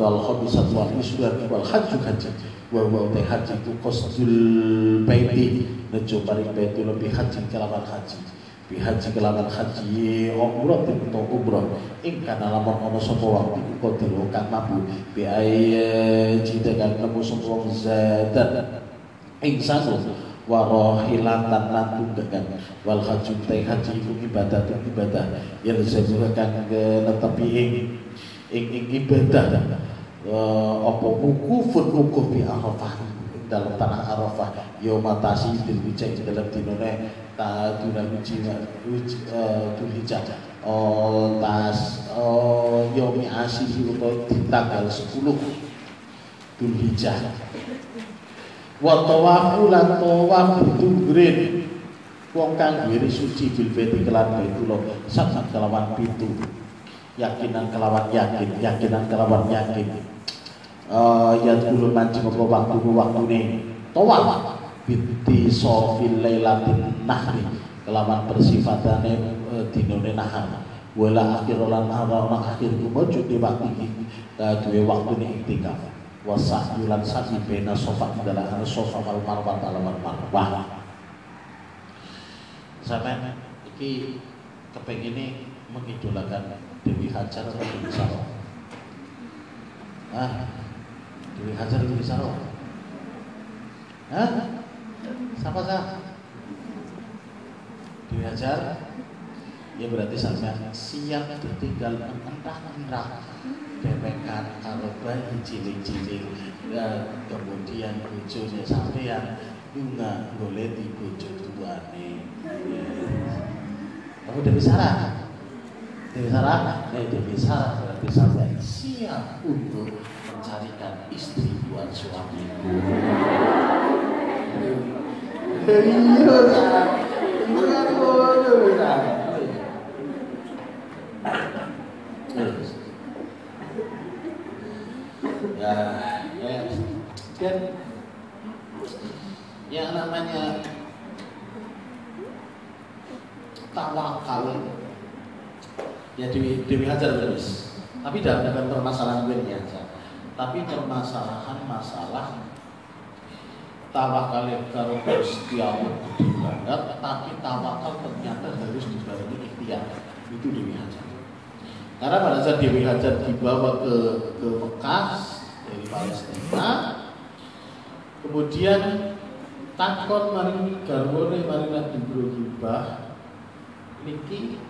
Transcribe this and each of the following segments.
wal hajju haji wa wa haji itu qasdul baiti. Nejo paring baiti lebih haji kelawan haji bi haji kelawan haji umrah to umrah. Ing kana lamun ana sapa wong iku kodir kang mampu. Bi ay jida kang nemu sapa zadat ing sanggup warohilatan lan tunggangan wal haji te haji ibadah ibadah. Yang disebut kang netepi ing ing ibadah. Uh, apa wukufun wukuf di Arafah. Dalam tanah Arafah. Yauma tasidil wijah dalam dinone ta wijina dul hijjah. Oh tas oh yaumi asiri utawa di tanggal 10 dul hijjah. Wa tawafu lan tawaf bidugrin wong kang suci bil beti kelan baitullah sak kelawan pitu yakinan kelawan yakin yakinan kelawan yakin. Uh, ya dulu mancing apa waktu waktu ini tawaf. Binti sofil lailatin nahri. Kelawan persifatane uh, dinone nahar. Wala akhir lan ana akhir kumujud di waktu iki. Uh, duwe waktune iktikaf. Wasah yulan sa'i bena sofa dalam ana sofa wal marwah alaman marwah. Sampean iki kepengine mengidolakan Dewi Hajar atau Dewi Saro? Hah? Dewi Hajar Dewi Saro? Hah? Siapa sah? Dewi Hajar? Ya berarti sampai siap ditinggal entah-entah dewekan kalau bayi cilik-cilik ya, kemudian bojone sampean bunga boleh di tuane ya. kamu udah bisa Sarah, eh berarti sampai siap untuk mencarikan istri buat suamiku. Iya, Ya, ya, dan yang namanya tawakal ya Dewi, Dewi Hajar terus tapi dalam permasalahan gue nih aja. Tapi permasalahan masalah tawakal kalau Allah gede banget tapi tawakal ternyata harus dibarengi ikhtiar. Itu Dewi Hajar. Karena pada saat Dewi Hajar dibawa ke ke Mekah dari Palestina kemudian takon mari garwane mari nabi berubah niki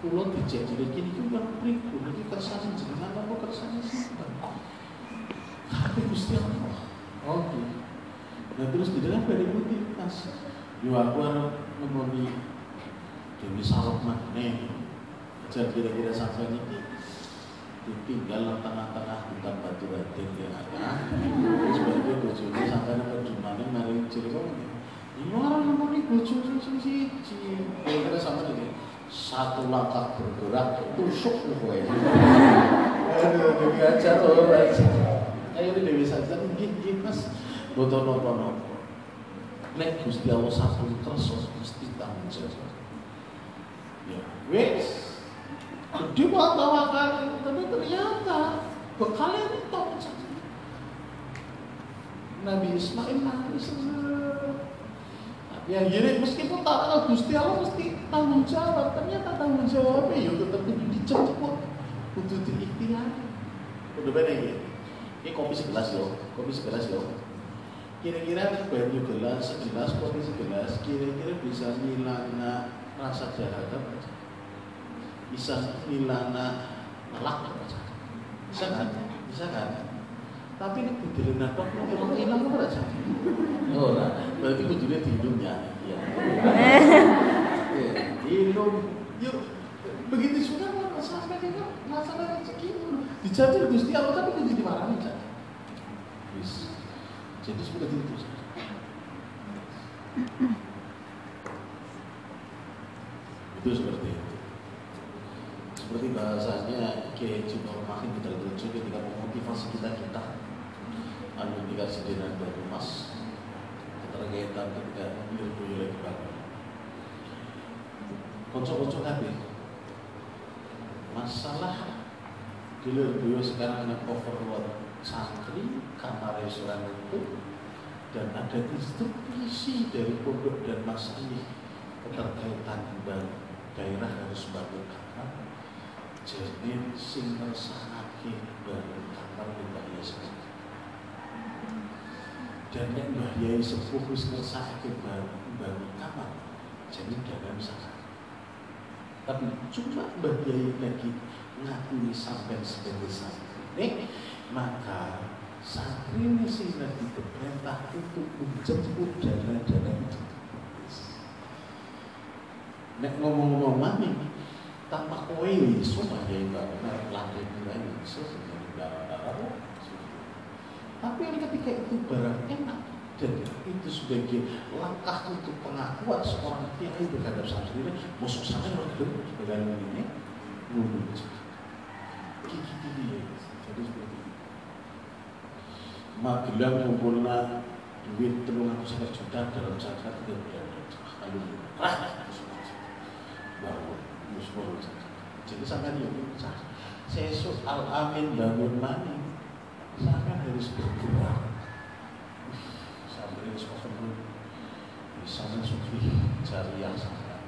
Kulo dijajari kini ku yang priku, niki kersane jenengan apa kersane sinten? Tapi Gusti Allah. Gitu. Nah terus di dalam dari putih pas. Yo aku arep nemoni Dewi Salok maneh. Ajar kira-kira sampai niki ditinggal tengah-tengah hutan batu batin ya kan. Sebagai bojone sampai nang jumane mari cerita. Ini orang nemoni bojo sing siji. Kira-kira sama iki satu langkah bergerak tusuk kowe. Aduh, Dewi ajar ora iso. Ayo Dewi saja nggih nggih Mas. Boten napa-napa. Nek Gusti Allah sampun kersa mesti tanggung jawab. Ya, wis. Gede banget tawakal, tapi ternyata bekalnya itu saja. Nabi Ismail nangis Ya jadi meskipun tak tahu Gusti Allah mesti tanggung jawab, ternyata tanggung jawabnya ya tetap kudu dijemput, kudu diikhtiar. Udah beda ya. Ini kopi segelas loh, kopi segelas loh. Kira-kira banyu gelas segelas, kopi segelas, kira-kira bisa milana rasa jahat apa? Bisa milana melak apa? Bisa kan? Bisa kan? Tapi ini napak mau memang hilang apa aja? Berarti kudunya hidungnya. Ya. Minum, yuk. Begitu sudah masalah itu masalah rezeki dijajal Gusti Allah tapi kudu dimarahi saja. Wis. Jadi seperti itu. Itu seperti itu. Seperti bahasanya Kiai Cumar Makin kita lucu ketika memotivasi kita kita anu dikasih dengan batu emas keterkaitan ketika buyur-buyur lagi bangun kocok-kocok kabeh masalah di Lirboyo sekarang ada overload santri kamar restoran itu dan ada instruksi dari pondok dan masyarakat keterkaitan daerah harus bangun kamar. Jadi sing ngersakake bangun kamar mbak Yai dan yang Yai sepuh ngersakake bangun kamar jadi jangan salah tapi cuma mbak Yai lagi ngakui sampai sebagai santri maka santri ini sih lagi diperintah untuk menjemput dana-dana itu. Nek ngomong-ngomong mami tanpa kowe iso aja enggak nek lantai mulai sebenarnya tapi ketika itu barang enak dan itu sebagai langkah untuk pengakuan seorang kiai terhadap santri ini musuh sampai itu dengan ini. Mundur gigi gigi jadi seperti itu. Magelang ngumpulna duit telung juta dalam jangka tiga bulan lalu bahwa musbol jadi sampai dia pecah sesuk al amin bangun mani sampai harus ketemu bisa mensufi cari yang sampai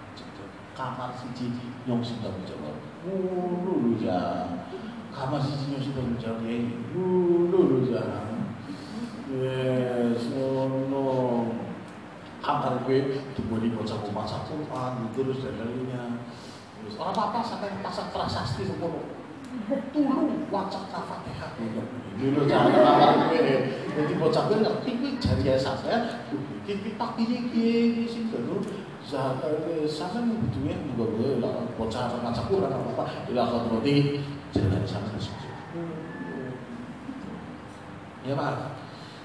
kamar siji nyong sing tanggung jawab dulu ya kamar siji nyong sing tanggung jawab ya dulu ya yes no kamar gue dibeli bocah masak Quran terus dan lainnya terus orang apa sampai pasang prasasti semua tulu wacak fatihah ini lo jangan kamar gue jadi bocah gue ngerti gue jari ya saya kita pak ini gini sih dulu. Sama butuhnya juga gue lah bocah masak Quran apa apa dilakukan roti jangan sama ya pak.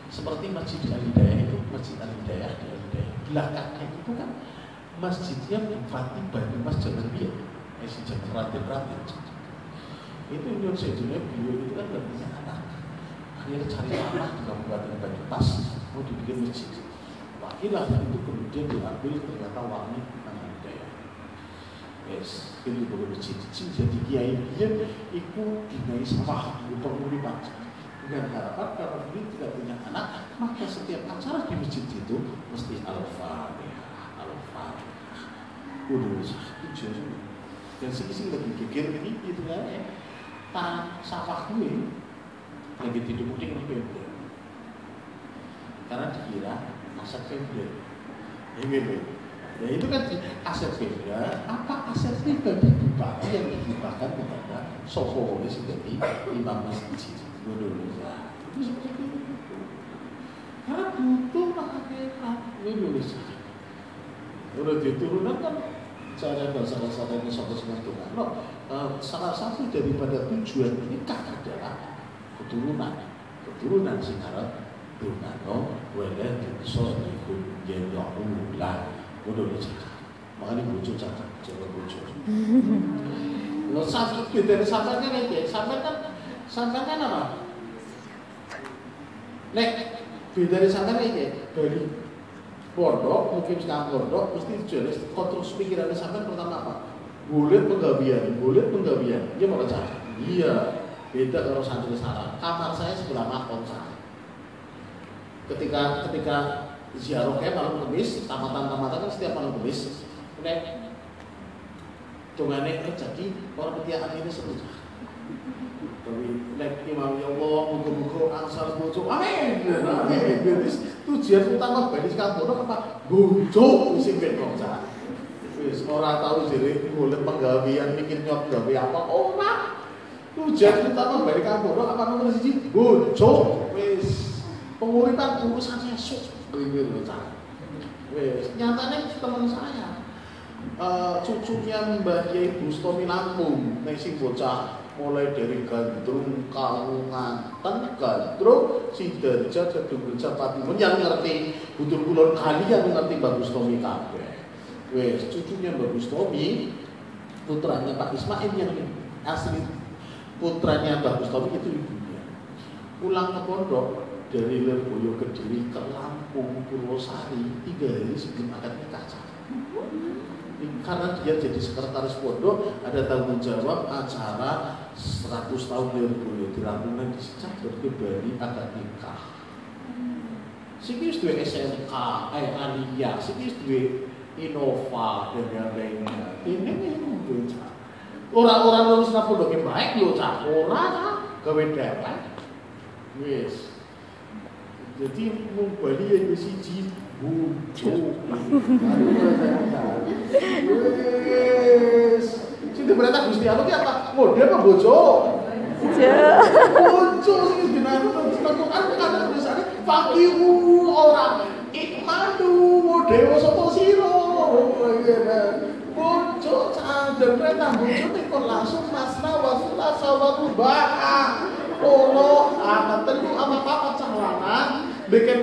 Seperti masjid Al Hidayah itu masjid Al Hidayah di Al Hidayah belakangnya itu kan masjidnya bupati Bandung Mas Jalan Biar eh si Jalan Rantai Rantai itu Indonesia Junior beliau itu kan gak punya anak akhirnya cari tanah di Kabupaten Bandung pas mau dibikin masjid. Wakilah itu kemudian diambil ternyata wangi Al Hidayah yes itu bukan masjid jadi kiai dia itu dinai sama penghuni bangsa dengan harapan kalau dia tidak punya anak maka setiap acara di masjid itu mesti al-fatihah al-fatihah. Udah itu dan sih lagi geger itu kan. ya tanah sawah gue lagi tidur mudik di Pemda karena dikira aset Pemda ya gitu ya itu kan aset Pemda apa aset pribadi bupati yang dihibahkan kepada oleh sebagai imam masjid. Dulu itu seperti itu. Karena butuh hakikat ini nulis udah diturunan kan cara bahasa-bahasa ini dengan Tuhan no, salah satu daripada tujuan nikah adalah keturunan. Keturunan sing arep dunano wala tusolihun yad'ulah udah dicakap makanya bojo cakap jangan bojo. Lo satu dari sampai kan aja, sampai kan sampai kan apa? Nek dari sampai aja dari pondok mungkin sekarang pondok mesti jelas kontrol pikirannya sampai pertama apa? Boleh penggabian, boleh penggabian. Dia mau cari. Iya, beda kalau santri salah. Kamar saya sebelah makon saya. Ketika ketika ziarah kayak malam kemis, tamatan-tamatan kan setiap malam kemis. Nek Dongane rezeki orang ketiakan ini sebut. Tapi nek imam ya Allah muga-muga angsal bojo. Amin. Amin. Wis tujuan utama bani sekambono apa? Bojo sing ben bangsa. Wis ora tau jere golek penggawean mikir nyok gawe apa ora. Tujuan utama bani kambono apa nomor siji? Bojo. Wis penguripan urusan esuk. Ini lho, Wis nyatane teman saya uh, cucunya Mbah Yai Bustomi Lampung nek bocah mulai dari Gandrung, Kalunganten, Gandrung, Sidarja, Kedungreja, Patimun yang ngerti butuh kulon kalian ngerti Mbah Bustomi kabeh. Wes cucunya Mbah Bustomi putranya Pak Ismail yang asli putranya Mbah Bustomi itu ibunya. Pulang ke pondok dari Lirboyo Kediri ke Lampung Purwosari tiga hari sebelum akad nikah karena dia jadi sekretaris pondok ada tanggung jawab acara 100 tahun Lirboyo di Cakdor ke Bali akan nikah wis duwe SMK, eh Alia, wis duwe Innova dan yang lainnya. Ini ini Orang-orang lulus napa pondok baik lho cah, ora cah gawe dewek. Wis. Jadi mau Bali yang siji. Wis. Sing diberita Gusti Allah ki apa? Model apa bojo? Bojo sing dinaku nang kan kadang tulisane fakiru ora ikmadu model sapa sira. Bojo sadar perintah bojo tekon langsung masna wasula sawatu ba'a. Allah akan tentu apa apa cahlangan bikin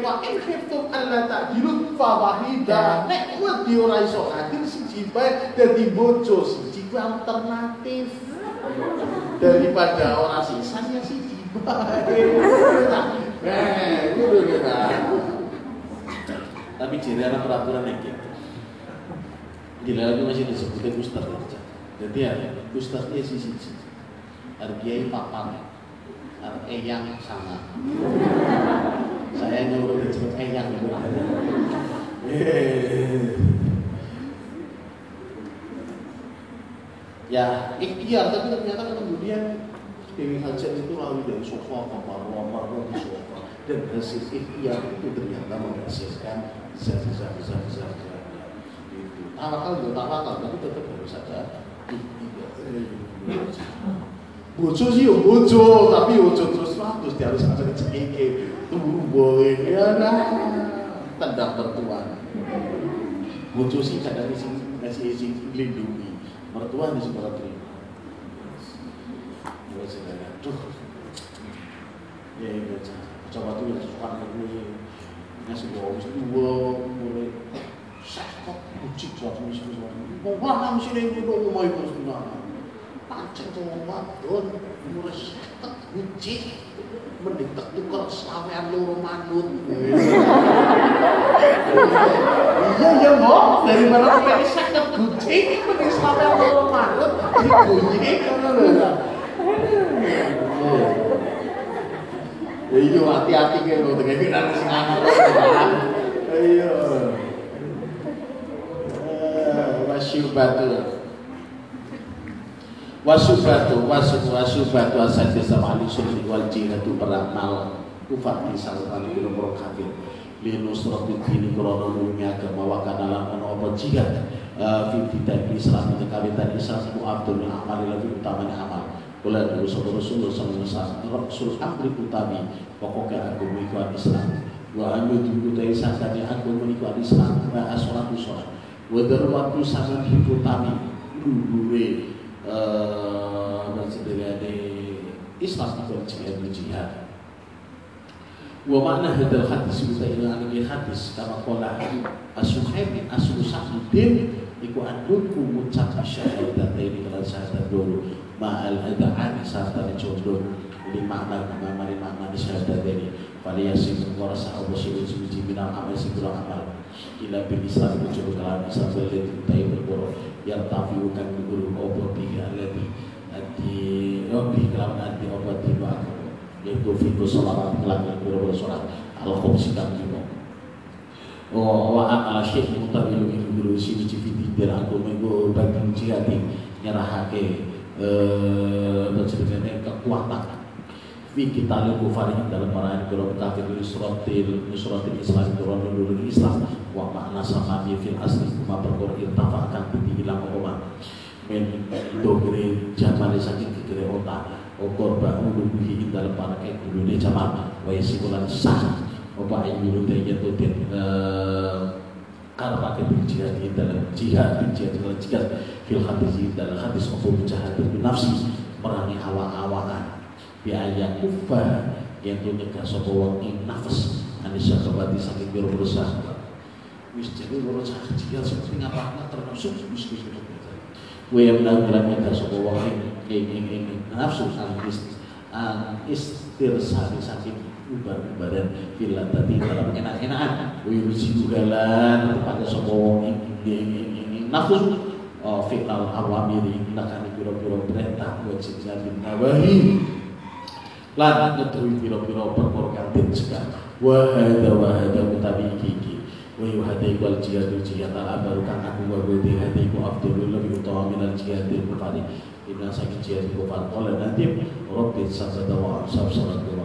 wa in khiftum alla ta'dilu fa wahida nek wedi ora iso adil siji bae dadi bojo siji alternatif. Daripada orang sisa ya siji bae. Eh itu kita tapi jadi ada peraturan yang gitu. Di dalamnya masih disebutnya ustaz aja jadi ya ustaznya sisi sisi kiai papan. Eyang sama saya nyuruh disebut eyang gitu ya ikhtiar tapi ternyata kemudian Dewi Hajat itu lalu dari sofa ke marwah di sofa. Dan hasil ikhtiar itu ternyata menghasilkan bisa-bisa bisa-bisa itu. Tawakal juga tawakal tapi tetap harus ada. Ikhtiar bojo sih bojo tapi bojo terus terus dia harus ada cekike boy ya nah tendang mertua bojo sih kadang sing ngasih sing lindungi. Mertua di sekolah terima. Ya saya tuh. Ya ya coba tuh yang suka gue ngasih bawa wis dua mulai sakit kucing suatu misalnya mau mana sini ini dong mau ikut sebenarnya pancen wong wadon umur 50 guci mending tak tukar sawean loro manut. Iya ya mo, dari mana iki 50 guci mending sawean loro manut dibunyi ngono lho. Ya iya hati-hati ke lho dengan nang sing anak. Iya. Wasyubatu wasubatu wasub wasubatu asadi samali sulhi wal jihadu beramal. Kufat di salatan bila kafir. Linus rabbil dini krono wa kana lan ono jihad. Fi bidan Islam itu kawitan Islam ku abdul amal lebih utama amal. Kula Rasul Rasul sallallahu alaihi Rasul amri utami pokoknya agama iku Islam. Wa anyu dibutai sakane agama iku Islam. Wa asolatu sholat. Wa darwatu sangat utami duluwe dari Islam itu jihad jihad. Wa makna hadal hadis kita ini ini hadis. Kama qala As-Suhaimi As-Suhaimudin iku anunku ngucap syahadatain kalau syahadat dulu. Ma'al ada'an sarta dicondo li makna kama mari makna syahadat ini. Faliyasim warasa Allah suci minal amal sikura amal Ila itu kalam Islam Balik tayi berboro Yang tafiu kan guru bihi alati Adi Rabbi kalam adi obo dino aku Yaitu fitu sholawat Kelam guru sholat. Al-Khumsi kami juga Oh, wa akala syekh mutawilu min guru sini civiti dan aku menggo bagi jihati nyerahake eh kekuatan. Fi kita kufarin dalam marahin kalau kafir nusratil nusratil islam dulu islam wa makna sama fil asli kuma perkara irtafa akan hilang apa men dogre jamane saking kekere otak. Okor ba uluhi dalam para kayak gulune jamal wa yasikulan sah. Opa ibnu tayyatu den karena pakai jihad di dalam jihad jihad dalam jihad. Fil hadis dalam hadis untuk jihad nafsi merangi hawa-hawaan biaya kufa yang nyegah sapa wong ing nafas. Anis syahwati saking biro berusaha wis jadi berusaha jika seperti ngapa ternafsu wis wis Wa yang benar nyegah sapa wong ing ing ing nafsu anis an istirsali saking ubar-ubaran bila tadi dalam enak-enakan wa yusidu galan kepada sapa wong ing ing nafsu uh, fi'lal awamiri nakani pira-pira perintah wa jinjatin nawahi lan ngeduwi pira-pira perkara kang den cegah wa hadza wa iki abaru kang aku wa wa hadi ku afdalul lebih utama jihadil kufari Ibn sakit jihadil kufar Qala nadim Rabbi sasada wa amsab salatu wa